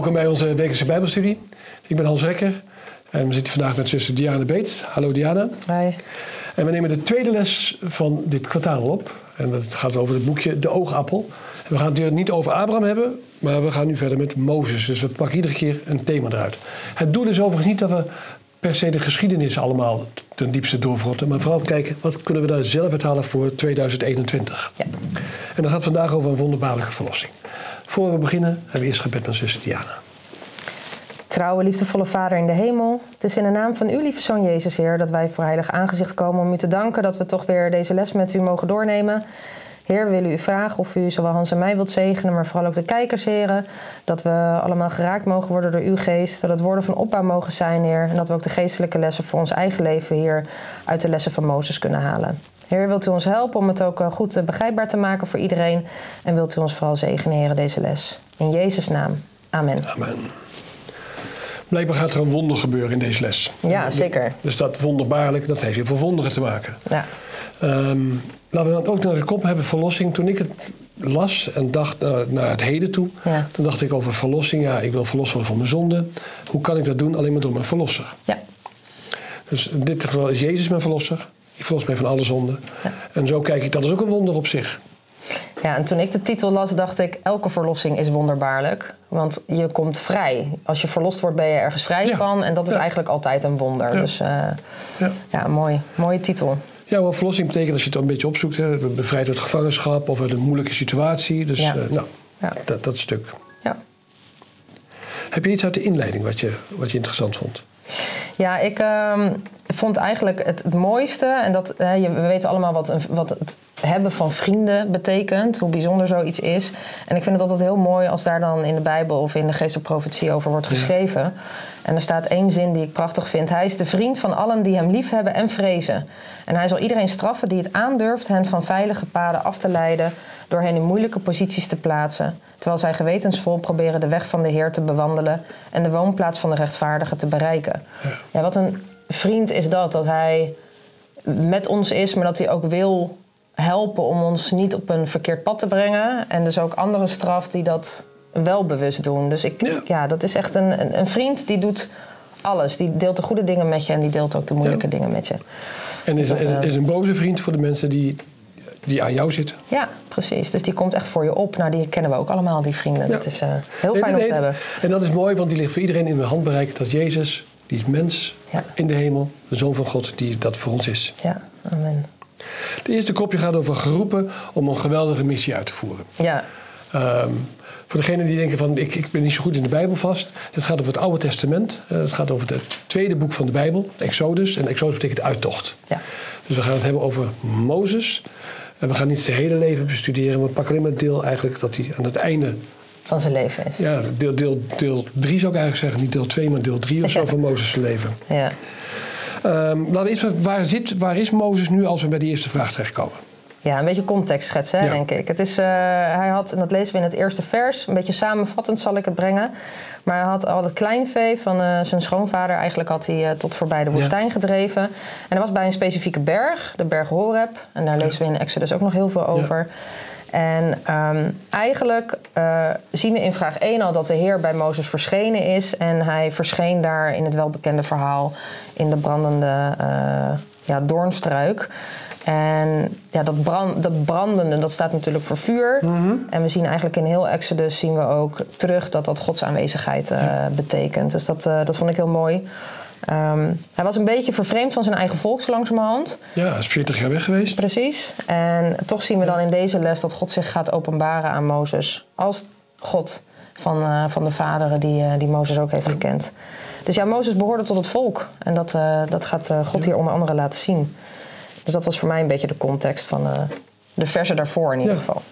Welkom bij onze wekelijkse Bijbelstudie. Ik ben Hans Rekker en we zitten vandaag met zuster Diana Beets. Hallo Diana. Hi. En we nemen de tweede les van dit kwartaal op. En het gaat over het boekje De Oogappel. En we gaan het niet over Abraham hebben, maar we gaan nu verder met Mozes. Dus we pakken iedere keer een thema eruit. Het doel is overigens niet dat we per se de geschiedenis allemaal ten diepste doorvrotten, maar vooral kijken wat kunnen we daar zelf uithalen voor 2021. Ja. En dat gaat vandaag over een wonderbaarlijke verlossing. Voor we beginnen hebben we eerst gebed met zuster Diana. Trouwe, liefdevolle Vader in de hemel. Het is in de naam van uw lieve Zoon Jezus, Heer, dat wij voor heilig aangezicht komen om u te danken dat we toch weer deze les met u mogen doornemen. Heer, we willen u vragen of u zowel Hans en mij wilt zegenen, maar vooral ook de kijkers, heren. Dat we allemaal geraakt mogen worden door uw geest. Dat het woorden van opbouw mogen zijn, Heer. En dat we ook de geestelijke lessen voor ons eigen leven hier uit de lessen van Mozes kunnen halen. Heer, wilt u ons helpen om het ook eh, goed eh, begrijpbaar te maken voor iedereen? En wilt u ons vooral zegenen, Heer, deze les. In Jezus' naam. Amen. Amen. Blijkbaar gaat er een wonder gebeuren in deze les. Ja, zeker. Dus dat wonderbaarlijk, dat heeft heel veel wonderen te maken. Ja. Ehm, laten we dan ook naar de kop hebben, verlossing. Toen ik het las en dacht naar, naar het heden toe, Ja. dan dacht ik over verlossing. Ja, ik wil verlost worden van mijn zonde. Hoe kan ik dat doen? Alleen maar door mijn verlosser. Ja. Dus in dit geval is Jezus mijn verlosser. Die verlost mij van alle zonden. Ja. En zo kijk ik, dat is ook een wonder op zich. Ja, en toen ik de titel las, dacht ik: elke verlossing is wonderbaarlijk. Want je komt vrij. Als je verlost wordt, ben je ergens vrij Ja. van. En dat is Ja. eigenlijk altijd een wonder. Ja. Dus eh, Ja. ja, mooi. Mooie titel. Ja, wat verlossing betekent als je het een beetje opzoekt. Hè, bevrijd uit gevangenschap of uit een moeilijke situatie. Dus Ja. eh, nou, Ja. dat, dat stuk. Ja. Heb je iets uit de inleiding wat je, wat je interessant vond? Ja, ik ehm, vond eigenlijk het, het mooiste, en dat, hè, je- we weten allemaal wat, een, wat het hebben van vrienden betekent, hoe bijzonder zoiets is. En ik vind het altijd heel mooi als daar dan in de Bijbel of in de geest profetie over wordt geschreven. En er staat één zin die ik prachtig vind. Hij is de vriend van allen die hem liefhebben en vrezen. En hij zal iedereen straffen die het aandurft hen van veilige paden af te leiden, door hen in moeilijke posities te plaatsen. Terwijl zij gewetensvol proberen de weg van de Heer te bewandelen en de woonplaats van de rechtvaardigen te bereiken. Ja, wat een vriend is dat, dat hij met ons is, maar dat hij ook wil helpen om ons niet op een verkeerd pad te brengen. En dus ook anderen straft die dat wel bewust doen. Dus ik, Ja. ja. dat is echt een, een, een vriend die doet alles. Die deelt de goede dingen met je en die deelt ook de moeilijke Ja. dingen met je. En is, Dat, is, eh, is een boze vriend voor de mensen die, die aan jou zitten. Ja, precies. Dus die komt echt voor je op. Nou, die kennen we ook allemaal, die vrienden. Ja. Dat is eh, heel Nee, fijn nee, om te hebben. En dat is mooi, want die ligt voor iedereen in de handbereik. Dat Jezus, die is mens Ja. in de hemel, de Zoon van God, die dat voor ons is. Ja, amen. Het eerste kopje gaat over geroepen om een geweldige missie uit te voeren. Ja, Ehm, voor degenen die denken van ik, ik ben niet zo goed in de Bijbel vast. Het gaat over het Oude Testament. Eh, het gaat over het tweede boek van de Bijbel, Exodus. En Exodus betekent uittocht. ja. Dus we gaan het hebben over Mozes. En we gaan niet zijn hele leven bestuderen. We pakken alleen maar deel eigenlijk dat hij aan het einde... van zijn leven is. Ja, deel 3 deel drie zou ik eigenlijk zeggen. Niet deel 2, maar deel 3 of zo Ja. van Mozes' leven. Ja. Ehm, laten we waar, zit, waar is Mozes nu als we bij die eerste vraag terechtkomen? Ja, een beetje context schetsen, Ja. denk ik. Het is, eh, hij had, en dat lezen we in het eerste vers, een beetje samenvattend zal ik het brengen. Maar hij had al het kleinvee van eh, zijn schoonvader, eigenlijk had hij eh, tot voorbij de woestijn gedreven. En hij was bij een specifieke berg, de berg Horeb. En daar lezen we in Exodus ook nog heel veel over. En ehm, eigenlijk eh, zien we in vraag 1 al dat de Heer bij Mozes verschenen is. En hij verscheen daar in het welbekende verhaal in de brandende ja, doornstruik. En ja, dat, brand, dat brandende, dat staat natuurlijk voor vuur. En we zien eigenlijk in heel Exodus zien we ook terug dat dat Gods aanwezigheid eh, betekent. Dus dat, eh, dat vond ik heel mooi. Ehm, hij was een beetje vervreemd van zijn eigen volk zo langzamerhand. Ja, hij is 40 jaar weg geweest. Precies. En toch zien we dan in deze les dat God zich gaat openbaren aan Mozes. Als God van, eh, van de vaderen die, die Mozes ook heeft gekend. Dus ja, Mozes behoorde tot het volk. En dat, dat gaat God hier onder andere laten zien. Dus dat was voor mij een beetje de context van eh, de versen daarvoor in ieder Ja. geval.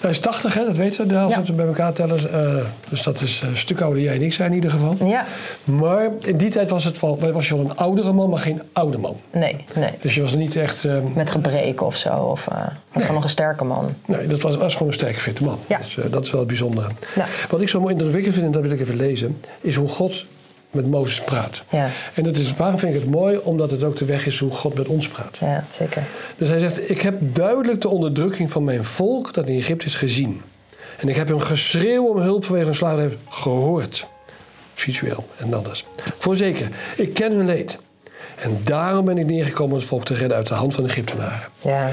Hij is 80, hè, dat weten we, Ja. we het bij elkaar tellen. Eh, dus dat is een stuk ouder jij en ik zijn in ieder geval. Ja, Maar in die tijd was, het wel, was je wel een oudere man, maar geen oude man. nee, nee. Dus je was niet echt... eh, Met gebreken of zo. Of uh, gewoon nog een sterke man. nee, dat was, was gewoon een sterke, fitte man. Ja. Dus eh, dat is wel het bijzondere. Ja. Wat ik zo mooi indrukwekkend vind, en dat wil ik even lezen... is hoe God met Mozes praat. Ja, En dat is, waarom vind ik het mooi? Omdat het ook de weg is hoe God met ons praat. ja zeker. Dus hij zegt, ik heb duidelijk de onderdrukking van mijn volk dat in Egypte is gezien. En ik heb hun geschreeuw om hulp vanwege hun slagen gehoord. Visueel en anders. Voorzeker, ik ken hun leed. En daarom ben ik neergekomen om het volk te redden uit de hand van de Egyptenaren. Ja.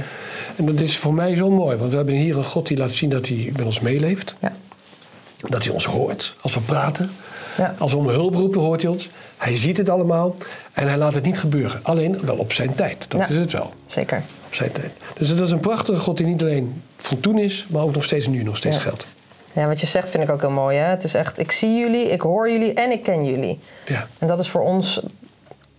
En dat is voor mij zo mooi, want we hebben hier een God die laat zien dat hij met ons meeleeft. Ja. Dat hij ons hoort als we praten. Ja. Als we om hulp roepen, hoort hij ons. Hij ziet het allemaal en hij laat het niet gebeuren. Alleen wel op zijn tijd. Dat Ja. is het wel. Zeker. Op zijn tijd. Dus dat is een prachtige God die niet alleen van toen is, maar ook nog steeds nu nog steeds Ja. geldt. Ja, wat je zegt vind ik ook heel mooi. Hè? Het is echt, ik zie jullie, ik hoor jullie en ik ken jullie. Ja. En dat is voor ons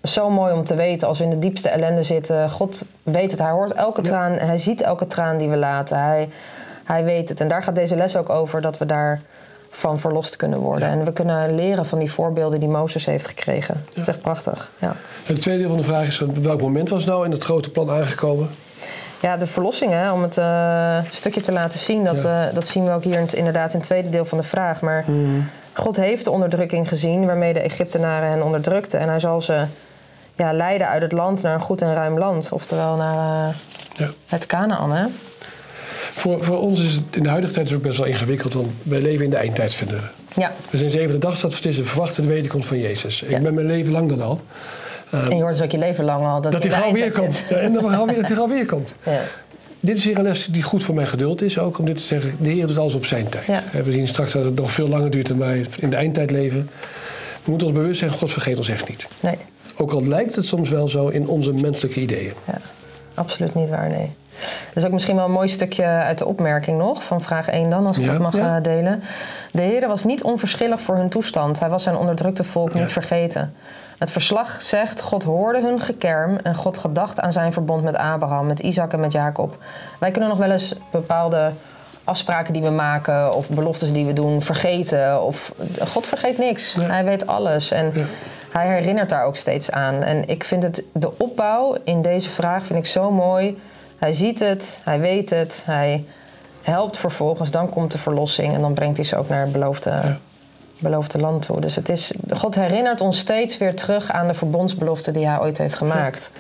zo mooi om te weten als we in de diepste ellende zitten. God weet het, hij hoort elke Ja. traan, hij ziet elke traan die we laten. Hij, hij weet het. En daar gaat deze les ook over, dat we daarvan verlost kunnen worden. Ja. En we kunnen leren van die voorbeelden die Mozes heeft gekregen. Dat is echt prachtig. Ja. Het tweede deel van de vraag is: op welk moment was nou in het grote plan aangekomen? Ja, de verlossing, hè, om het eh, stukje te laten zien, dat, Ja. eh, dat zien we ook hier in het- inderdaad in het tweede deel van de vraag. Maar God heeft de onderdrukking gezien waarmee de Egyptenaren hen onderdrukten. En hij zal ze ja, leiden uit het land naar een goed en ruim land. Oftewel naar eh, Ja. het Canaan, hè? Voor, voor ons is het in de huidige tijd ook best wel ingewikkeld, want wij leven in de eindtijd, vinden we. Ja, We zijn zevende dag, dat het is een verwachte de wederkomst van Jezus. Ja. Ik ben mijn leven lang dat al. en je hoort dus ook je leven lang al dat, hij gauw weer komt. Ja, en dat hij gauw weer, dat hij gauw weer komt. Ja. Dit is weer een les die goed voor mijn geduld is. Ook om dit te zeggen, de Heer doet alles op zijn tijd. Ja. We zien straks dat het nog veel langer duurt dan wij in de eindtijd leven. We moeten ons bewust zijn, God vergeet ons echt niet. Nee, Ook al lijkt het soms wel zo in onze menselijke ideeën. ja, absoluut niet waar, nee. Dat is ook misschien wel een mooi stukje uit de opmerking nog, van vraag 1 dan, als ik Ja, dat mag ja. eh, delen. De Heer was niet onverschillig voor hun toestand. Hij was zijn onderdrukte volk niet vergeten. Het verslag zegt, God hoorde hun gekerm en God gedacht aan zijn verbond met Abraham, met Isaac en met Jacob. Wij kunnen nog wel eens bepaalde afspraken die we maken of beloftes die we doen vergeten. Of, God vergeet niks. Ja. Hij weet alles. En Ja. hij herinnert daar ook steeds aan. En ik vind het, de opbouw in deze vraag vind ik zo mooi. Hij ziet het, hij weet het, hij helpt vervolgens. Dan komt de verlossing en dan brengt hij ze ook naar het beloofde, beloofde land toe. Dus het is, God herinnert ons steeds weer terug aan de verbondsbelofte die hij ooit heeft gemaakt.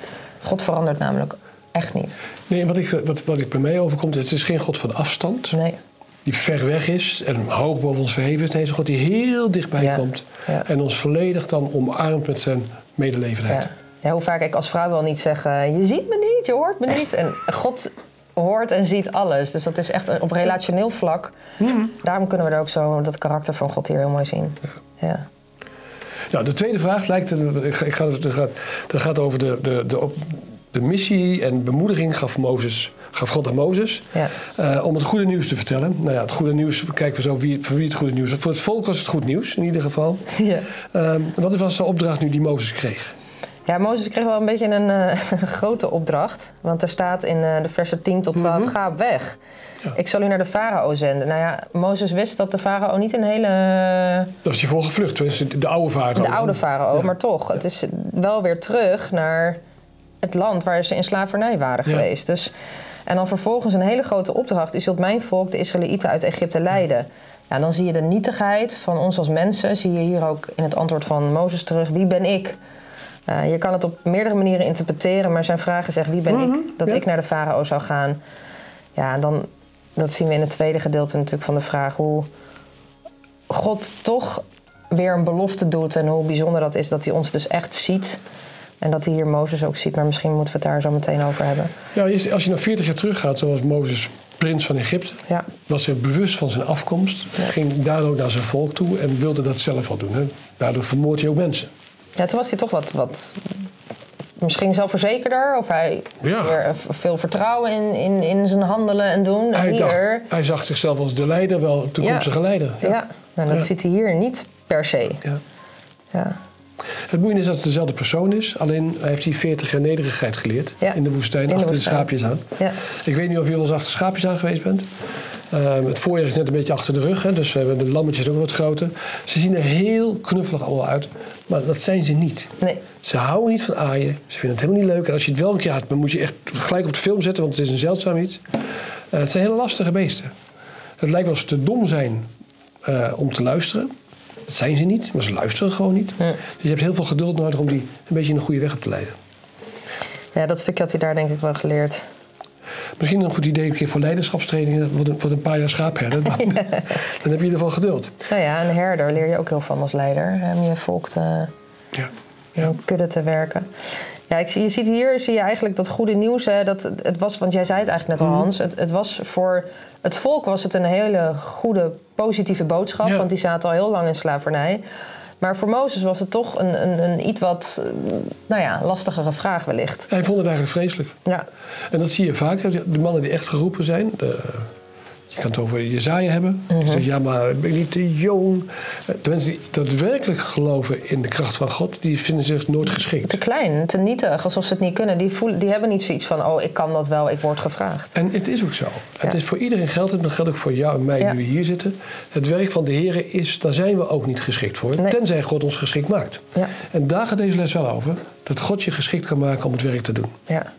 God verandert namelijk echt niet. Nee, wat, ik, wat, wat ik bij mij overkomt, het is geen God van afstand. Nee. Die ver weg is en hoog boven ons verheven is. Nee, het is een God die heel dichtbij Ja. komt. En ons volledig dan omarmt met zijn medelevenheid. Ja. Hoe vaak ik als vrouw wel niet zeg, eh, je ziet me niet, je hoort me niet. En God hoort en ziet alles. Dus dat is echt op relationeel vlak. Daarom kunnen we er ook zo dat karakter van God hier heel mooi zien. Ja. Nou, de tweede vraag lijkt. Ik ga, ik ga, het gaat, dat gaat over de, de, de, op, de missie en bemoediging gaf, Mozes, gaf God aan Mozes. Ja. eh, om het goede nieuws te vertellen. Nou ja, het goede nieuws, kijken we zo wie, voor wie het goede nieuws was. Voor het volk was het goed nieuws, in ieder geval. ja. Ehm, wat was de opdracht nu die Mozes kreeg? Ja, Mozes kreeg wel een beetje een eh, grote opdracht. Want er staat in eh, de versen 10 tot 12, ga op weg. Ja. Ik zal u naar de farao zenden. Nou ja, Mozes wist dat de farao niet een hele... Daar was hij voor gevlucht, de oude vader. De oude farao, Ja. maar toch. Het is wel weer terug naar het land waar ze in slavernij waren geweest. Dus, en dan vervolgens een hele grote opdracht. U zult mijn volk, de Israëlieten, uit Egypte leiden. Ja, dan zie je de nietigheid van ons als mensen. Zie je hier ook in het antwoord van Mozes terug. Wie ben ik? Eh, je kan het op meerdere manieren interpreteren, maar zijn vraag is echt: wie ben ik dat ja. ik naar de farao zou gaan? Ja, en dan dat zien we in het tweede gedeelte natuurlijk van de vraag hoe God toch weer een belofte doet en hoe bijzonder dat is dat hij ons dus echt ziet. En dat hij hier Mozes ook ziet, maar misschien moeten we het daar zo meteen over hebben. Ja, als je nog 40 jaar teruggaat, zoals Mozes prins van Egypte, Ja, was hij bewust van zijn afkomst, ging daardoor naar zijn volk toe en wilde dat zelf wel doen. Hè. Daardoor vermoordt hij ook mensen. Ja toen was hij toch wat, wat misschien zelfverzekerder. Of hij Ja. weer veel vertrouwen in, in, in zijn handelen en doen. En Hij, hier, dacht, hij zag zichzelf als de leider, wel toekomstige leider. ja, nou, dat Ja. ziet hij hier niet per se. Ja. Ja. Het boeiende is dat het dezelfde persoon is, alleen hij heeft die 40 jaar nederigheid geleerd Ja, in de woestijn, in de achter woestijn. de schaapjes aan. Ja. Ik weet niet of je wel eens achter schaapjes aan geweest bent. Ehm, het voorjaar is net een beetje achter de rug, hè, dus we hebben de lammetjes ook wat groter. Ze zien er heel knuffelig allemaal uit, maar dat zijn ze niet. Nee, Ze houden niet van aaien, ze vinden het helemaal niet leuk. En als je het wel een keer had, dan moet je echt gelijk op de film zetten, want het is een zeldzaam iets. Eh, het zijn hele lastige beesten. Het lijkt wel ze te dom zijn eh, om te luisteren. Dat zijn ze niet, maar ze luisteren gewoon niet. Dus je hebt heel veel geduld nodig om die een beetje in de goede weg op te leiden. ja, dat stukje had hij daar denk ik wel geleerd. Misschien een goed idee een keer voor leiderschapstrainingen. Wordt een, een paar jaar schaapherder. Dan, dan heb je in ieder geval geduld. Nou ja, een herder leer je ook heel van als leider. Om je volk te, Ja. een kudde te werken. Ja, ik je ziet hier zie je eigenlijk dat goede nieuws. Hè, dat het- was, want jij zei het eigenlijk net al, Mhm. Hans. Het, het was voor het volk was het een hele goede, positieve boodschap. Ja. Want die zaten al heel lang in slavernij. Maar voor Mozes was het toch een, een, een iets wat eh, nou ja, lastigere vraag wellicht. Hij vond het eigenlijk vreselijk. Ja, En dat zie je vaak. De mannen die echt geroepen zijn. De, je kan het over Jezaja hebben. Die zegt, ja, maar ik ben niet te jong. Eh, De mensen die daadwerkelijk geloven in de kracht van God... die vinden zich nooit geschikt. te klein, te nietig, alsof ze het niet kunnen. Die, voelen, die hebben niet zoiets van, oh, ik kan dat wel, ik word gevraagd. En het is ook zo. Het is voor iedereen geldt het. Dat geldt ook voor jou en mij Ja. die we hier zitten. Het werk van de Heer is, daar zijn we ook niet geschikt voor. Nee. Tenzij God ons geschikt maakt. Ja. En daar gaat deze les wel over. Dat God je geschikt kan maken om het werk te doen. Ja.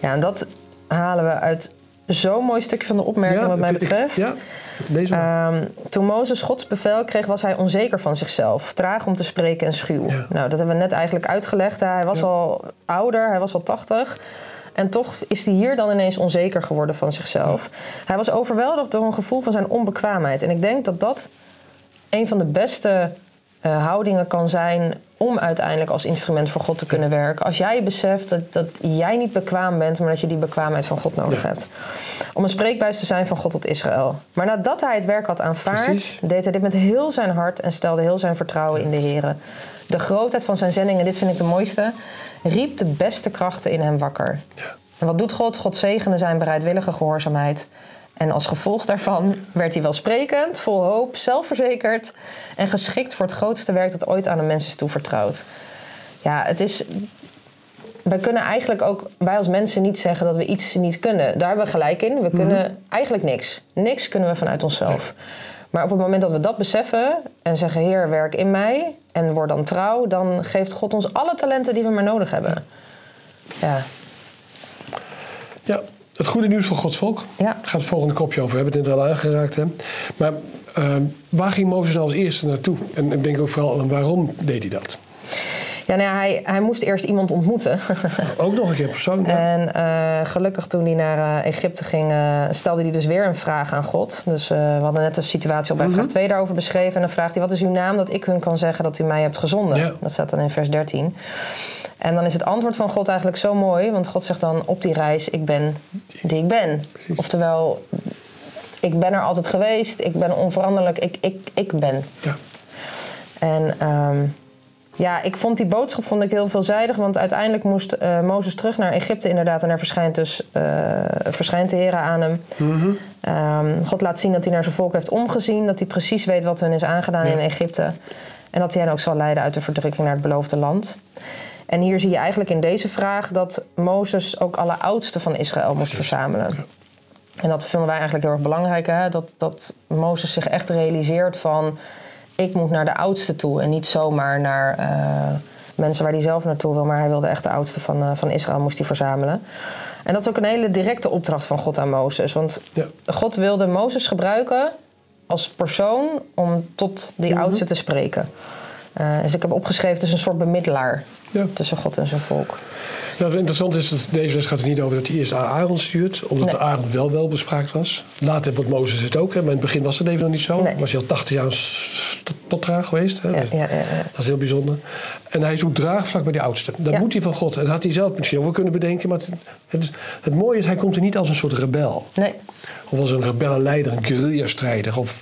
ja, en dat halen we uit zo'n mooi stukje van de opmerking wat mij ik- betreft. ja, deze maar. Ehm, toen Mozes Gods bevel kreeg, was hij onzeker van zichzelf. Traag om te spreken en schuw. Ja. Nou, dat hebben we net eigenlijk uitgelegd. Hij was al ouder, hij was al 80. En toch is hij hier dan ineens onzeker geworden van zichzelf. Hij was overweldigd door een gevoel van zijn onbekwaamheid. En ik denk dat dat een van de beste eh, houdingen kan zijn om uiteindelijk als instrument voor God te kunnen werken. Als jij beseft dat, dat jij niet bekwaam bent, maar dat je die bekwaamheid van God nodig Ja. hebt. Om een spreekbuis te zijn van God tot Israël. Maar nadat hij het werk had aanvaard, Precies. deed hij dit met heel zijn hart en stelde heel zijn vertrouwen in de Heer. De grootheid van zijn zending, en dit vind ik de mooiste, riep de beste krachten in hem wakker. En wat doet God? God zegende zijn bereidwillige gehoorzaamheid. En als gevolg daarvan werd hij welsprekend, vol hoop, zelfverzekerd en geschikt voor het grootste werk dat ooit aan een mens is toevertrouwd. Ja, het is. Wij kunnen eigenlijk ook, wij als mensen niet zeggen dat we iets niet kunnen. Daar hebben we gelijk in. We kunnen eigenlijk niks. Niks kunnen we vanuit onszelf. Maar op het moment dat we dat beseffen en zeggen: Heer, werk in mij en word dan trouw, dan geeft God ons alle talenten die we maar nodig hebben. Ja, Ja, het goede nieuws voor Gods volk. Ja. Daar gaat het volgende kopje over. We hebben het net al aangeraakt. Hè. Maar ehm, waar ging Mozes als eerste naartoe? En ik denk ook vooral, waarom deed hij dat? ja, nou ja hij, hij moest eerst iemand ontmoeten. Ook nog een keer persoon. Ja. En eh, gelukkig toen hij naar eh, Egypte ging, eh, stelde hij dus weer een vraag aan God. Dus we hadden net de situatie al bij Mhm. vraag 2 daarover beschreven. En dan vraagt hij, wat is uw naam dat ik hun kan zeggen dat u mij hebt gezonden? Ja. Dat staat dan in vers 13. En dan is het antwoord van God eigenlijk zo mooi. Want God zegt dan op die reis, ik ben die ik ben. Precies. Oftewel, ik ben er altijd geweest. Ik ben onveranderlijk. Ik, ik, ik ben. Ja. En ehm, ja, ik vond die boodschap vond ik heel veelzijdig. Want uiteindelijk moest eh, Mozes terug naar Egypte inderdaad. En er verschijnt dus eh, verschijnt de Heer aan hem. Mhm. Ehm, God laat zien dat hij naar zijn volk heeft omgezien. Dat hij precies weet wat hun is aangedaan Ja. in Egypte. En dat hij hen ook zal leiden uit de verdrukking naar het beloofde land. En hier zie je eigenlijk in deze vraag dat Mozes ook alle oudsten van Israël moest verzamelen. En dat vinden wij eigenlijk heel erg belangrijk. Hè? Dat, dat Mozes zich echt realiseert van... ik moet naar de oudste toe en niet zomaar naar eh, mensen waar hij zelf naartoe wil. Maar hij wilde echt de oudste van, eh, van Israël moest hij verzamelen. En dat is ook een hele directe opdracht van God aan Mozes. Want Ja. God wilde Mozes gebruiken als persoon om tot die Mhm. oudste te spreken. Eh, dus ik heb opgeschreven, het is een soort bemiddelaar Ja. tussen God en zijn volk. Nou, wat interessant is dat deze les gaat er niet over dat hij eerst Aaron stuurt, omdat Nee. Aaron wel wel bespraakt was. Later wordt Mozes het ook, hè, maar in het begin was het even nog niet zo. Nee. Was hij al 80 jaar tot- totdraag geweest. Hè? Ja, ja. Dat is heel bijzonder. En hij zoekt draagvlak bij die oudste. Dat moet hij van God. En dat had hij zelf misschien ook wel kunnen bedenken. Maar het, het, het mooie is, hij komt er niet als een soort rebel. Nee, Of als een rebellenleider, een guerrilla-strijder. Of,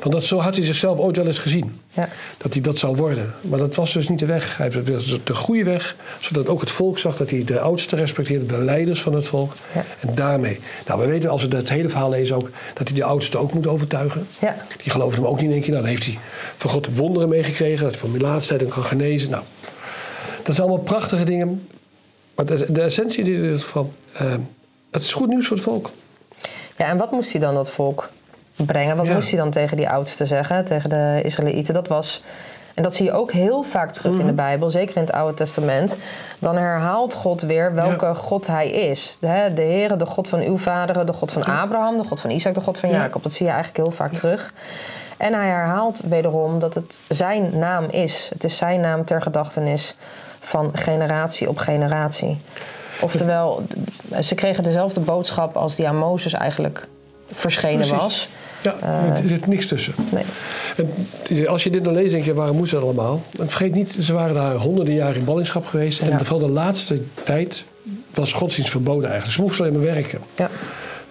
want dat, zo had hij zichzelf ooit wel eens gezien. ja. Dat hij dat zou worden. Maar dat was dus niet de weg. Hij heeft de goede weg. Zodat ook het volk zag dat hij de oudsten respecteerde. De leiders van het volk. Ja. En daarmee. Nou, we weten als we het hele verhaal lezen ook. Dat hij de oudsten ook moet overtuigen. ja. Die geloofden hem ook niet in één keer. Nou, dan heeft hij van God wonderen meegekregen. Dat hij van melaatstijd kan genezen. Nou, dat zijn allemaal prachtige dingen. Maar de, de essentie in dit geval... eh, het is goed nieuws voor het volk. Ja, en wat moest hij dan dat volk brengen? Wat Ja. moest hij dan tegen die oudsten zeggen, tegen de Israëlieten? Dat was, en dat zie je ook heel vaak terug Mhm. in de Bijbel, zeker in het Oude Testament. Dan herhaalt God weer welke Ja. God hij is. De, de Heere, de God van uw vaderen, de God van Abraham, de God van Isaac, de God van Ja. Jacob. Dat zie je eigenlijk heel vaak terug. En hij herhaalt wederom dat het zijn naam is. Het is zijn naam ter gedachtenis van generatie op generatie. Oftewel, ze kregen dezelfde boodschap als die aan Mozes eigenlijk verschenen Precies. was. Ja, er zit niks tussen. Nee. En als je dit dan leest, denk je, waarom moest dat allemaal? En vergeet niet, ze waren daar honderden jaren in ballingschap geweest. En vooral de laatste tijd was godsdienst verboden eigenlijk. Ze moesten alleen maar werken. Ja.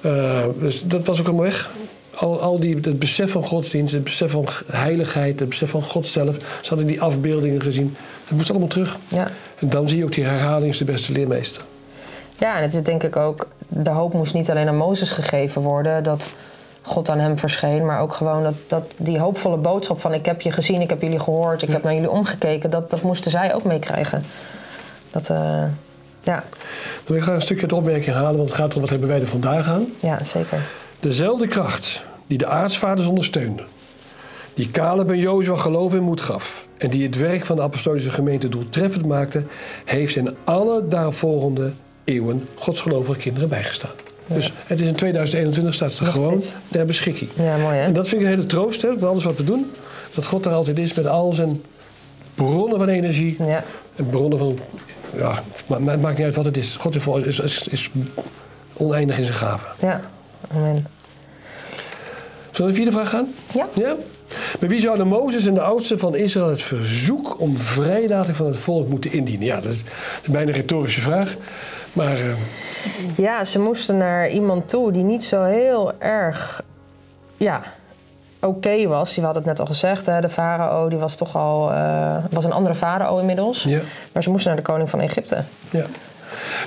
Eh, dus dat was ook allemaal weg. Al, al die, het besef van godsdienst, het besef van heiligheid, het besef van God zelf. Ze hadden die afbeeldingen gezien. Het moest allemaal terug. Ja. En dan zie je ook die herhaling is de beste leermeester. Ja, en het is denk ik ook, de hoop moest niet alleen aan Mozes gegeven worden, dat God aan hem verscheen, maar ook gewoon dat, dat die hoopvolle boodschap van ik heb je gezien, ik heb jullie gehoord, ik heb naar jullie omgekeken, dat, dat moesten zij ook meekrijgen. Dat, eh, ja, Dan wil ik graag een stukje de opmerking halen, want het gaat om wat hebben wij er vandaag aan. ja, zeker. Dezelfde kracht die de aartsvaders ondersteunde, die Caleb en Jozua geloof en moed gaf en die het werk van de apostolische gemeente doeltreffend maakte, heeft in alle daaropvolgende eeuwen godsgelovige kinderen bijgestaan. Dus het is in 2021 staat er Nog gewoon steeds. ter beschikking. Ja, mooi hè? En dat vind ik een hele troost, hè, met alles wat we doen. Dat God er altijd is met al zijn bronnen van energie. Ja, En bronnen van... Ja, maar het maakt niet uit wat het is. God is, is, is oneindig in zijn gaven. ja, amen. Zullen we de vierde vraag gaan? Ja. Ja? Bij wie zouden Mozes en de oudsten van Israël het verzoek om vrijlating van het volk moeten indienen? Ja, dat is, bijna een retorische vraag. Maar eh, Ja, ze moesten naar iemand toe die niet zo heel erg, ja, oké was. We hadden het net al gezegd, hè, de farao, die was toch al, eh, was een andere farao inmiddels. ja, Maar ze moesten naar de koning van Egypte. ja.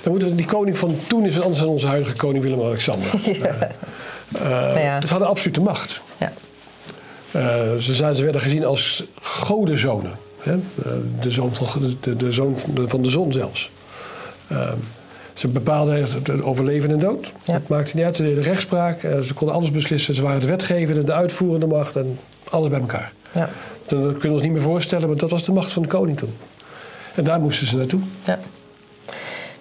Dan moeten we, die koning van toen is anders dan onze huidige koning Willem-Alexander. Ja. Nou ja. Ze hadden absolute macht. Ja. Eh, ze, zijn, ze werden gezien als godenzonen. Hè? Eh, de, zoon van, de, de zoon van de, zon zelfs. Eh, ze bepaalden het, over leven en dood. Ja. Dat maakte niet uit. Ze deden rechtspraak. eh, ze konden alles beslissen. Ze waren de wetgevende, de uitvoerende macht en alles bij elkaar. Ja. Dat kunnen we ons niet meer voorstellen, maar dat was de macht van de koning toen. En daar moesten ze naartoe. Ja.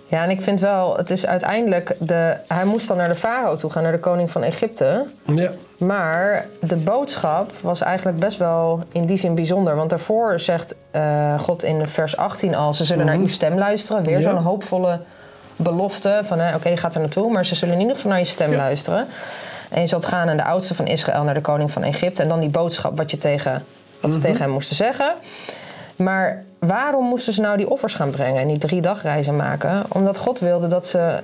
Ja, en ik vind wel, het is uiteindelijk, de, hij moest dan naar de farao toe gaan, naar de koning van Egypte. Ja, Maar de boodschap was eigenlijk best wel in die zin bijzonder. Want daarvoor zegt eh, God in vers 18 al, ze zullen naar uw stem luisteren. Weer Ja. zo'n hoopvolle belofte van, oké, je gaat er naartoe, maar ze zullen in ieder geval naar je stem Ja. luisteren. En je zult gaan naar de oudste van Israël, naar de koning van Egypte. En dan die boodschap wat, je tegen, wat ze tegen hem moesten zeggen. Maar waarom moesten ze nou die offers gaan brengen en die drie dagreizen maken? Omdat God wilde dat ze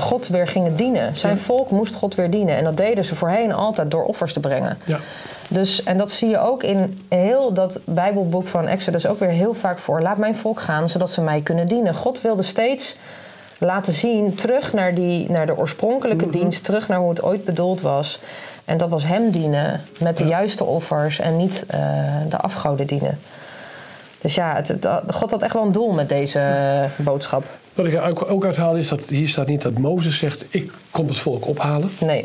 God weer gingen dienen. Zijn Ja. volk moest God weer dienen. En dat deden ze voorheen altijd door offers te brengen. ja. Dus, en dat zie je ook in heel dat Bijbelboek van Exodus ook weer heel vaak voor. Laat mijn volk gaan, zodat ze mij kunnen dienen. God wilde steeds laten zien, terug naar, die, naar de oorspronkelijke dienst, terug naar hoe het ooit bedoeld was. En dat was hem dienen met de juiste offers en niet eh, de afgoden dienen. Dus ja, het, het- God had echt wel een doel met deze boodschap. Wat ik er ook, uithaal is dat hier staat niet dat Mozes zegt: Ik kom het volk ophalen. Nee,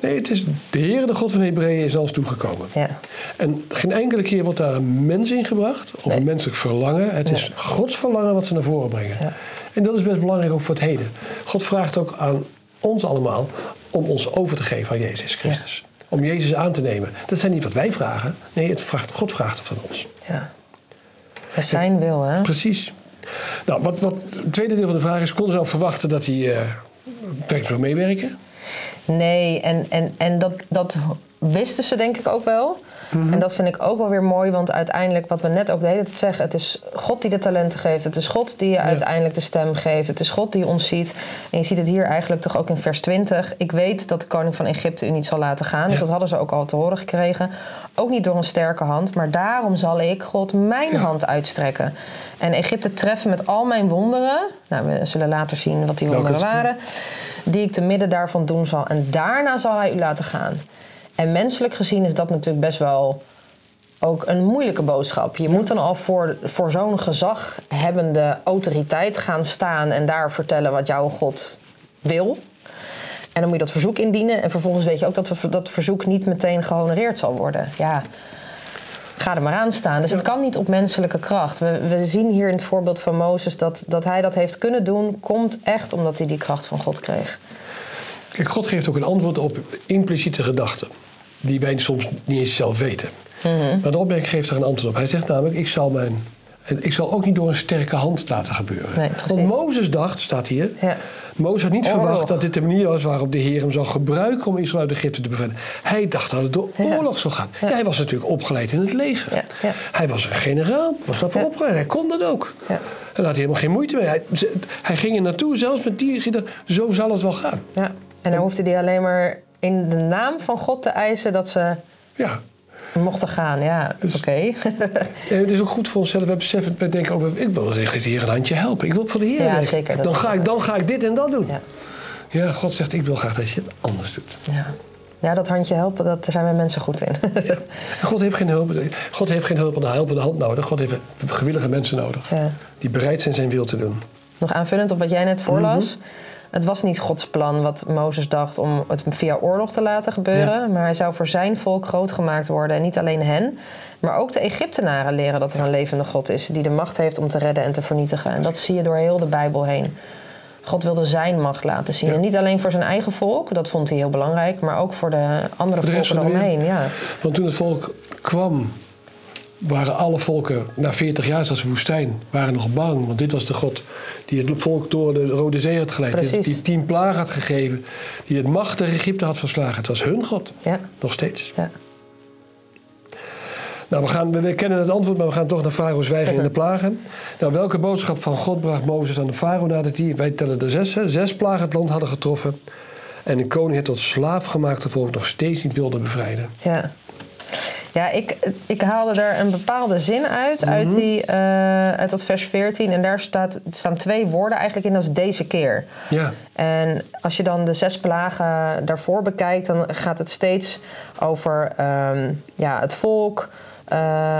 Nee, het is de Heer, de God van de Hebreeën, is naar ons toegekomen. ja. En geen enkele keer wordt daar een mens in gebracht, of Nee. een menselijk verlangen. Het is Gods verlangen wat ze naar voren brengen. Ja. En dat is best belangrijk ook voor het heden. God vraagt ook aan ons allemaal om ons over te geven aan Jezus Christus. Om Jezus aan te nemen. Dat zijn niet wat wij vragen. Nee, het vraagt, God vraagt het van ons. ja. Dat is zijn wil, hè? Precies. Nou, wat, wat het tweede deel van de vraag is: kon ze nou verwachten dat hij eh direct zou meewerken? Nee, en, en, en dat, dat wisten ze denk ik ook wel. En dat vind ik ook wel weer mooi, want uiteindelijk, wat we net ook de hele tijd zeggen, het is God die de talenten geeft. Het is God die je uiteindelijk de stem geeft. Het is God die ons ziet. En je ziet het hier eigenlijk toch ook in vers 20. Ik weet dat de koning van Egypte u niet zal laten gaan. Dus dat hadden ze ook al te horen gekregen. Ook niet door een sterke hand, maar daarom zal ik God mijn Ja. hand uitstrekken. En Egypte treffen met al mijn wonderen. Nou, we zullen later zien wat die wonderen waren die ik te midden daarvan doen zal. En daarna zal hij u laten gaan. En menselijk gezien is dat natuurlijk best wel ook een moeilijke boodschap. Je moet dan al voor, voor zo'n gezaghebbende autoriteit gaan staan en daar vertellen wat jouw God wil. En dan moet je dat verzoek indienen. En vervolgens weet je ook dat we- dat verzoek niet meteen gehonoreerd zal worden. Ja, ga er maar aan staan. Dus het kan niet op menselijke kracht. We, we zien hier in het voorbeeld van Mozes dat, dat hij dat heeft kunnen doen, komt echt omdat hij die kracht van God kreeg. Kijk, God geeft ook een antwoord op impliciete gedachten. Die wij soms niet eens zelf weten. Maar de opmerking geeft er een antwoord op. Hij zegt namelijk: Ik zal mijn ik zal ook niet door een sterke hand laten gebeuren. Nee. Want Mozes dacht, staat hier, Ja. Mozes had niet Oorlog. verwacht dat dit de manier was waarop de Heer hem zou gebruiken om Israël uit Egypte te bevrijden. Hij dacht dat het door Ja. oorlog zou gaan. Ja, hij was natuurlijk opgeleid in het leger. Ja, ja. Hij was een generaal, was daarvoor Ja. opgeleid. Hij kon dat ook. Ja. En daar had hij helemaal geen moeite mee. Hij, hij ging er naartoe, zelfs met die gedachte, zo zal het wel gaan. Ja. En dan hoefde hij alleen maar in de naam van God te eisen dat ze Ja. mochten gaan. Ja, Dus- oké. En het is ook goed voor onszelf. We beseffen, we denken ook, ik wil tegen de Heer een handje helpen. Ik wil voor de Heer Ja, zeker, Dan ga, ik, dan ga ik dit en dat doen. ja. Ja, God zegt, ik wil graag dat je het anders doet. Ja. ja, dat handje helpen, dat, daar zijn wij mensen goed in. God heeft geen hulp, God heeft geen hulp aan de helpende hand nodig. God heeft gewillige mensen nodig. ja. Die bereid zijn zijn wil te doen. Nog aanvullend op wat jij net voorlas. Mhm. Het was niet Gods plan wat Mozes dacht om het via oorlog te laten gebeuren. Maar hij zou voor zijn volk groot gemaakt worden. En niet alleen hen, maar ook de Egyptenaren leren dat er een levende God is. Die de macht heeft om te redden en te vernietigen. En dat zie je door heel de Bijbel heen. God wilde zijn macht laten zien. Ja. En niet alleen voor zijn eigen volk, dat vond hij heel belangrijk. Maar ook voor de andere Voor de volken eromheen. Ja. Want toen het volk kwam, waren alle volken na 40 jaar zoals woestijn, waren nog bang. Want dit was de God die het volk door de Rode Zee had geleid. Die, die tien plagen had gegeven. Die het machtige Egypte had verslagen. Het was hun God. Ja. Nog steeds. Ja. Nou, we, gaan, we, kennen het antwoord, maar we gaan toch naar Farao's zwijgen in de plagen. Nou, welke boodschap van God bracht Mozes aan de Farao nadat hij, wij tellen er zes, hè, zes plagen het land hadden getroffen. En de koning het tot slaafgemaakte volk nog steeds niet wilde bevrijden. Ja. Ja, ik, ik haalde er een bepaalde zin uit, Mhm. uit, die, eh, uit dat vers 14. En daar staat, staan twee woorden eigenlijk in, dat is deze keer. Ja, En als je dan de zes plagen daarvoor bekijkt, dan gaat het steeds over ehm, ja, het volk,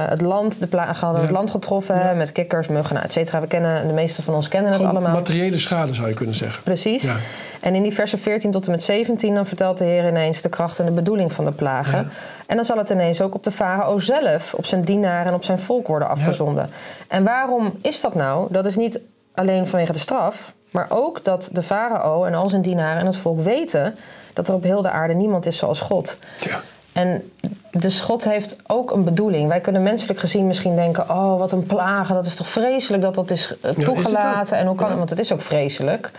het land. De plagen hadden het land getroffen met kikkers, muggen, et cetera. We kennen, de meeste van ons kennen het gewoon allemaal. materiële schade zou je kunnen zeggen. Precies. Ja. En in die versen 14 tot en met 17 dan vertelt de Heer ineens de kracht en de bedoeling van de plagen. En dan zal het ineens ook op de farao zelf, op zijn dienaren en op zijn volk worden afgezonden. En waarom is dat nou? Dat is niet alleen vanwege de straf, maar ook dat de farao en al zijn dienaren en het volk weten dat er op heel de aarde niemand is zoals God. Ja. En dus God heeft ook een bedoeling. Wij kunnen menselijk gezien misschien denken: oh, wat een plagen, dat is toch vreselijk dat dat is toegelaten. en hoe kan Ja. Want het is ook vreselijk.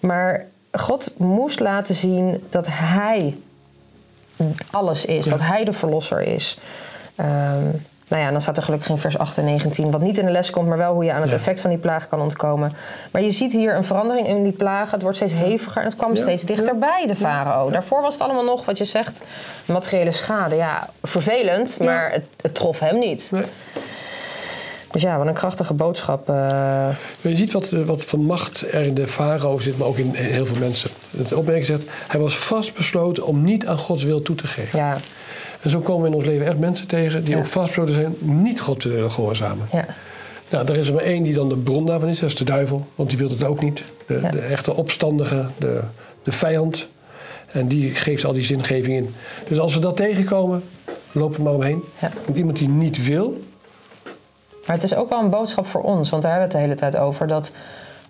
Maar God moest laten zien dat Hij alles is, Ja. dat Hij de verlosser is. Ehm, nou ja, dan staat er gelukkig in vers 8 en 19, wat niet in de les komt, maar wel hoe je aan het Ja. effect van die plaag kan ontkomen. Maar je ziet hier een verandering in die plagen. Het wordt steeds heviger en het kwam Ja. steeds dichterbij, de farao. Daarvoor was het allemaal nog, wat je zegt, materiële schade. Ja, vervelend, maar het, het trof hem niet. Nee. Dus ja, wat een krachtige boodschap. eh. Je ziet wat, eh, wat van macht er in de farao zit, maar ook in heel veel mensen. Het opmerking zegt, hij was vastbesloten om niet aan Gods wil toe te geven. ja, En zo komen we in ons leven echt mensen tegen die Ja. ook vastbesloten zijn niet God te willen gehoorzamen. ja, Nou, er is er maar één die dan de bron daarvan is, dat is de duivel. Want die wil het ook niet. De, Ja. de echte opstandige, de, de vijand. En die geeft al die zingeving in. Dus als we dat tegenkomen, lopen we maar omheen. Ja. Want iemand die niet wil, Maar het is ook wel een boodschap voor ons, want daar hebben we het de hele tijd over. Dat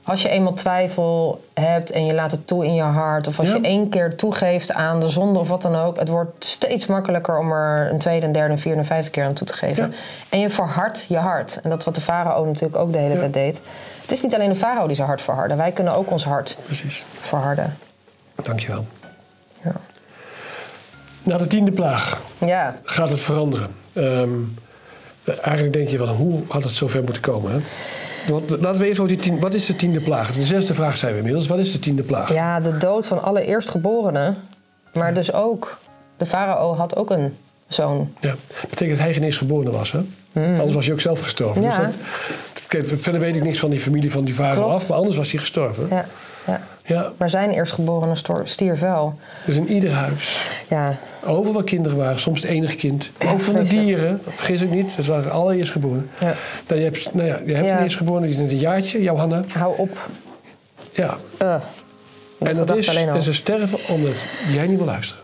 als je eenmaal twijfel hebt en je laat het toe in je hart, of als Ja. je één keer toegeeft aan de zonde of wat dan ook, het wordt steeds makkelijker om er een tweede, een derde, een vierde en vijfde keer aan toe te geven. Ja. En je verhardt je hart. En dat is wat de farao natuurlijk ook de hele Ja. tijd deed. Het is niet alleen de farao die zijn hart verharden, wij kunnen ook ons hart precies. verharden. Dankjewel. Ja. Na de tiende plaag Ja, gaat het veranderen. Ehm, eigenlijk denk je wel, hoe had het zover moeten komen? Hè? Want, laten we even over die tien, wat is de tiende plaag? De zesde vraag zijn we inmiddels. Wat is de tiende plaag? ja, de dood van alle eerstgeborenen, maar dus ook, de farao had ook een zoon. Ja, dat betekent dat hij geen eerstgeborene was, hè? Anders was hij ook zelf gestorven. Hmm. Ja. Dus dat, dat- verder weet ik niks van die familie van die vader Klopt. af, maar anders was hij gestorven. Ja, ja. Ja, Maar zijn eerstgeborene stierf wel. dus in ieder huis. Ja, Overal kinderen waren, soms het enige kind. Maar ook van de dieren, dat vergis ik niet, dat waren alle eerstgeboren. ja. Nou, je hebt, nou ja, je hebt Ja. een eerstgeborene, die is net een jaartje, Johanna. hou op. Ja, Uh. en dat is, en ze sterven omdat jij niet wil luisteren.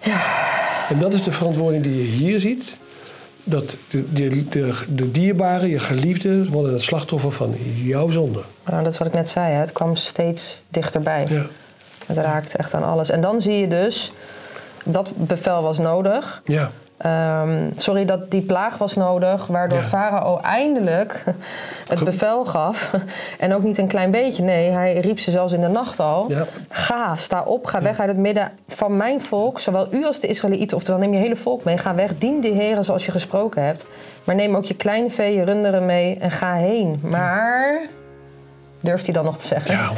En dat is de verantwoording die je hier ziet. Dat de, de, de, de dierbaren, je geliefden, worden het slachtoffer van jouw zonde. Nou, dat is wat ik net zei, hè. het kwam steeds dichterbij. Ja, Het raakte echt aan alles. En dan zie je dus, dat bevel was nodig. ja. Ehm, sorry dat die plaag was nodig, waardoor Ja. Farao eindelijk het bevel gaf. En ook niet een klein beetje, nee, hij riep ze zelfs in de nacht al. Ja. Ga, sta op, ga weg uit het midden van mijn volk, zowel u als de Israëlieten, oftewel neem je hele volk mee. Ga weg, dien de Heer zoals je gesproken hebt. Maar neem ook je kleine vee, je runderen mee en ga heen. Maar, durft hij dan nog te zeggen? Ja.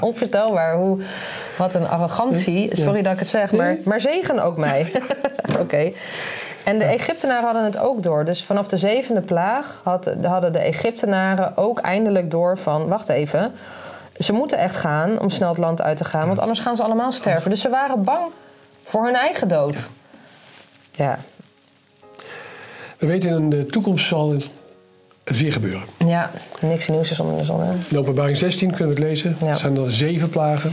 Onvoorstelbaar. Hoe, wat een arrogantie. Sorry dat ik het zeg, maar, maar zegen ook mij. Oké. En de Egyptenaren hadden het ook door. Dus vanaf de zevende plaag had, hadden de Egyptenaren ook eindelijk door van... wacht even, ze moeten echt gaan om snel het land uit te gaan... want anders gaan ze allemaal sterven. Dus ze waren bang voor hun eigen dood. Ja, We weten in de toekomst zal het weer gebeuren. ja. niks nieuws is onder de zon. hè? In openbaring 16 kunnen we het lezen. Ja. Er zijn er zeven plagen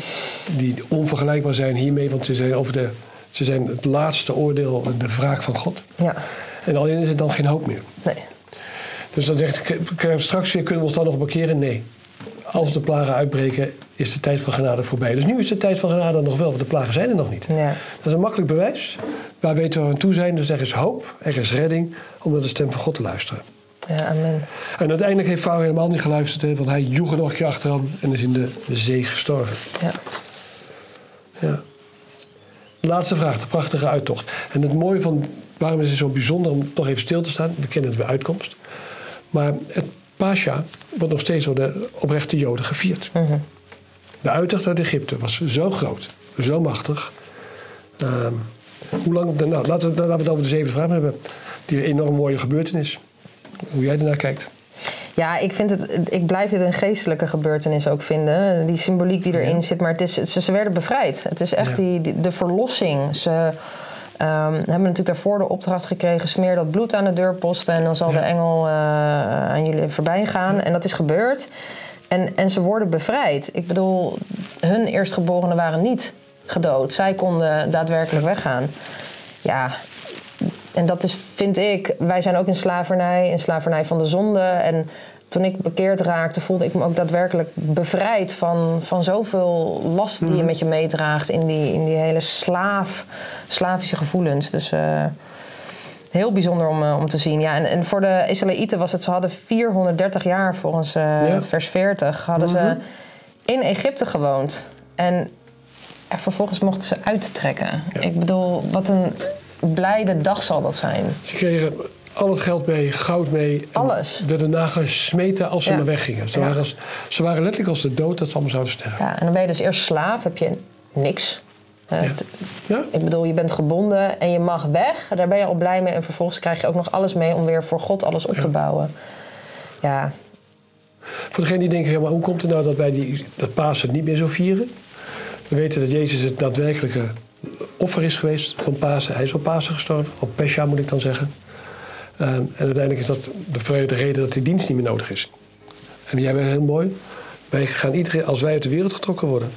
die onvergelijkbaar zijn hiermee, want ze zijn, over de, ze zijn het laatste oordeel, de wraak van God. Ja, En alleen is er dan geen hoop meer. nee. Dus dan zegt straks weer kunnen we ons dan nog bekeren? Nee. Als de plagen uitbreken, is de tijd van genade voorbij. Dus nu is de tijd van genade nog wel, want de plagen zijn er nog niet. Ja. Dat is een makkelijk bewijs. Waar weten we aan toe zijn, dus er is hoop, er is redding om naar de stem van God te luisteren. ja, amen. En uiteindelijk heeft Farao helemaal niet geluisterd, want hij joeg er nog een keer achteraan en is in de zee gestorven. Ja. Ja. Laatste vraag, de prachtige uittocht. En het mooie van, waarom is het zo bijzonder om toch even stil te staan? We kennen het bij uitkomst. Maar het Pascha wordt nog steeds door de oprechte Joden gevierd. Mhm. De uittocht uit Egypte was zo groot, zo machtig. Ehm, hoe lang, nou, laten, we, laten we het over de zeven vragen hebben. Die enorm mooie gebeurtenis. Hoe jij ernaar kijkt. Ja, ik, vind het, ik blijf dit een geestelijke gebeurtenis ook vinden. Die symboliek die erin Ja. zit. Maar het is, ze, ze werden bevrijd. Het is echt Ja. die, die- de verlossing. Ze ehm, hebben natuurlijk daarvoor de opdracht gekregen... smeer dat bloed aan de deurposten... en dan zal Ja. de engel eh, aan jullie voorbij gaan. En dat is gebeurd. En, en ze worden bevrijd. Ik bedoel, hun eerstgeborenen waren niet gedood. Zij konden daadwerkelijk weggaan. Ja, en dat is, vind ik, wij zijn ook in slavernij, in slavernij van de zonde. En toen ik bekeerd raakte, voelde ik me ook daadwerkelijk bevrijd van, van zoveel last die je met je meedraagt in die, in die hele slaaf, slavische gevoelens. Dus eh, heel bijzonder om, eh, om te zien. Ja, en, en voor de Israëlieten was het, ze hadden 430 jaar volgens eh, Ja. vers 40, hadden ze in Egypte gewoond. En vervolgens mochten ze uittrekken. Ja. Ik bedoel, wat een blijde dag zal dat zijn. Ze kregen al het geld mee, goud mee. en Alles. werden daarna gesmeten als ze Ja. maar weggingen. Ze, Ja. waren als, ze waren letterlijk als de dood dat ze allemaal zouden sterven. Ja, en dan ben je dus eerst slaaf, heb je niks. Eh, Ja. Ik bedoel, je bent gebonden en je mag weg. Daar ben je al blij mee. En vervolgens krijg je ook nog alles mee om weer voor God alles op te bouwen. Ja, Voor degenen die denken, ja, maar hoe komt het nou dat wij die, dat Pasen niet meer zo vieren? We weten dat Jezus het daadwerkelijke offer is geweest van Pasen. Hij is op Pasen gestorven, op Pesha moet ik dan zeggen. Ehm, en uiteindelijk is dat de, de reden dat die dienst niet meer nodig is. En jij bent heel mooi. Wij gaan iedereen, als wij uit de wereld getrokken worden,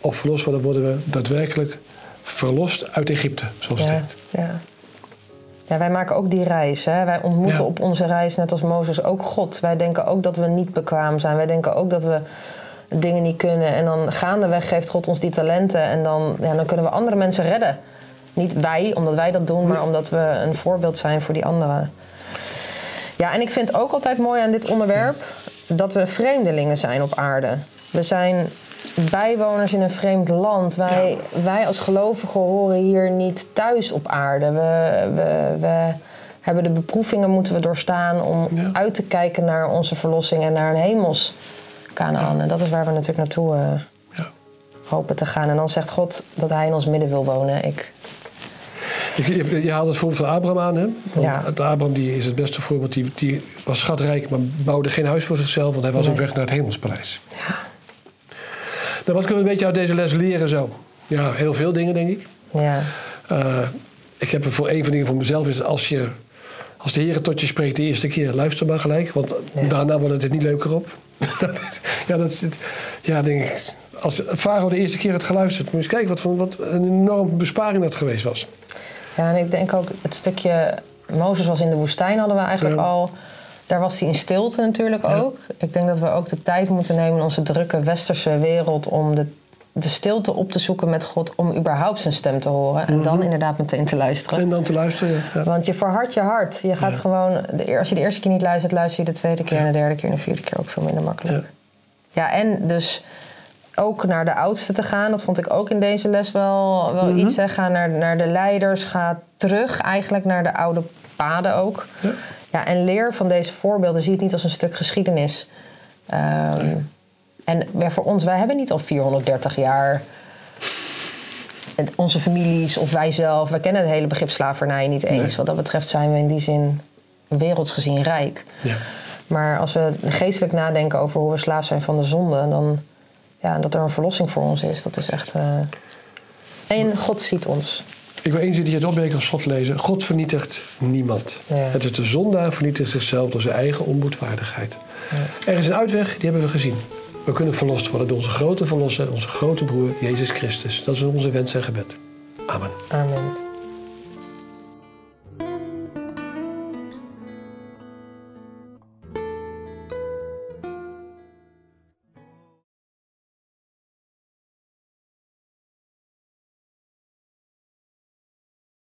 of verlost worden, worden we daadwerkelijk verlost uit Egypte, zoals het ja, heet. ja. ja, wij maken ook die reis. Hè? Wij ontmoeten Ja. op onze reis, net als Mozes, ook God. Wij denken ook dat we niet bekwaam zijn. Wij denken ook dat we dingen niet kunnen. En dan gaandeweg geeft God ons die talenten. En dan, ja, dan kunnen we andere mensen redden. Niet wij, omdat wij dat doen, maar omdat we een voorbeeld zijn voor die anderen. Ja, en ik vind ook altijd mooi aan dit onderwerp dat we vreemdelingen zijn op aarde. We zijn bijwoners in een vreemd land. Wij, wij als gelovigen horen hier niet thuis op aarde. We, we, we hebben de beproevingen moeten we doorstaan om Ja. uit te kijken naar onze verlossing en naar een hemels Kanaan. En dat is waar we natuurlijk naartoe eh, hopen te gaan. En dan zegt God dat hij in ons midden wil wonen. Ik, Je, je, haalt het voorbeeld van Abraham aan, hè? Want Ja. Abraham die is het beste voorbeeld. Die, die was schatrijk, maar bouwde geen huis voor zichzelf, want hij was Nee. op weg naar het hemelspaleis. Nou, wat kunnen we een beetje uit deze les leren zo? Ja, heel veel dingen, denk ik. ja, Eh, ik heb er voor een van de dingen voor mezelf is als je als de Heer tot je spreekt de eerste keer, luister maar gelijk, want Ja. daarna wordt het niet leuker op. dat is, ja, dat is. Ja, denk ik. Als Farao de eerste keer had geluisterd, moet je eens kijken wat, wat een enorme besparing dat geweest was. Ja, en ik denk ook het stukje. Mozes was in de woestijn, hadden we eigenlijk Ja. al. Daar was hij in stilte natuurlijk Ja. ook. Ik denk dat we ook de tijd moeten nemen in onze drukke westerse wereld om de de stilte op te zoeken met God om überhaupt zijn stem te horen. En dan inderdaad meteen te luisteren. En dan te luisteren, ja. Want je verhardt je hart. Je gaat gewoon, de, als je de eerste keer niet luistert, luister je de tweede keer en de derde keer en de vierde keer ook veel minder makkelijk. Ja, en dus ook naar de oudste te gaan, dat vond ik ook in deze les wel, wel Mhm. iets. Hè. Ga naar, naar de leiders, ga terug eigenlijk naar de oude paden ook. Ja. Ja, en leer van deze voorbeelden. Zie het niet als een stuk geschiedenis. Ehm, En voor ons, wij hebben niet al 430 jaar onze families of wij zelf. Wij kennen het hele begrip slavernij niet eens. Nee. Wat dat betreft zijn we in die zin werelds gezien rijk. Ja. Maar als we geestelijk nadenken over hoe we slaaf zijn van de zonde, dan ja, dat er een verlossing voor ons is, dat is echt. eh, En God ziet ons. Ik wil één zinnetje het opmerking als slot lezen. God vernietigt niemand. Ja. Het is de zondaar vernietigt zichzelf door zijn eigen onboedvaardigheid. Er is een uitweg, die hebben we gezien. We kunnen verlost worden door onze grote verlosser, onze grote broer Jezus Christus. Dat is onze wens en gebed. Amen. Amen.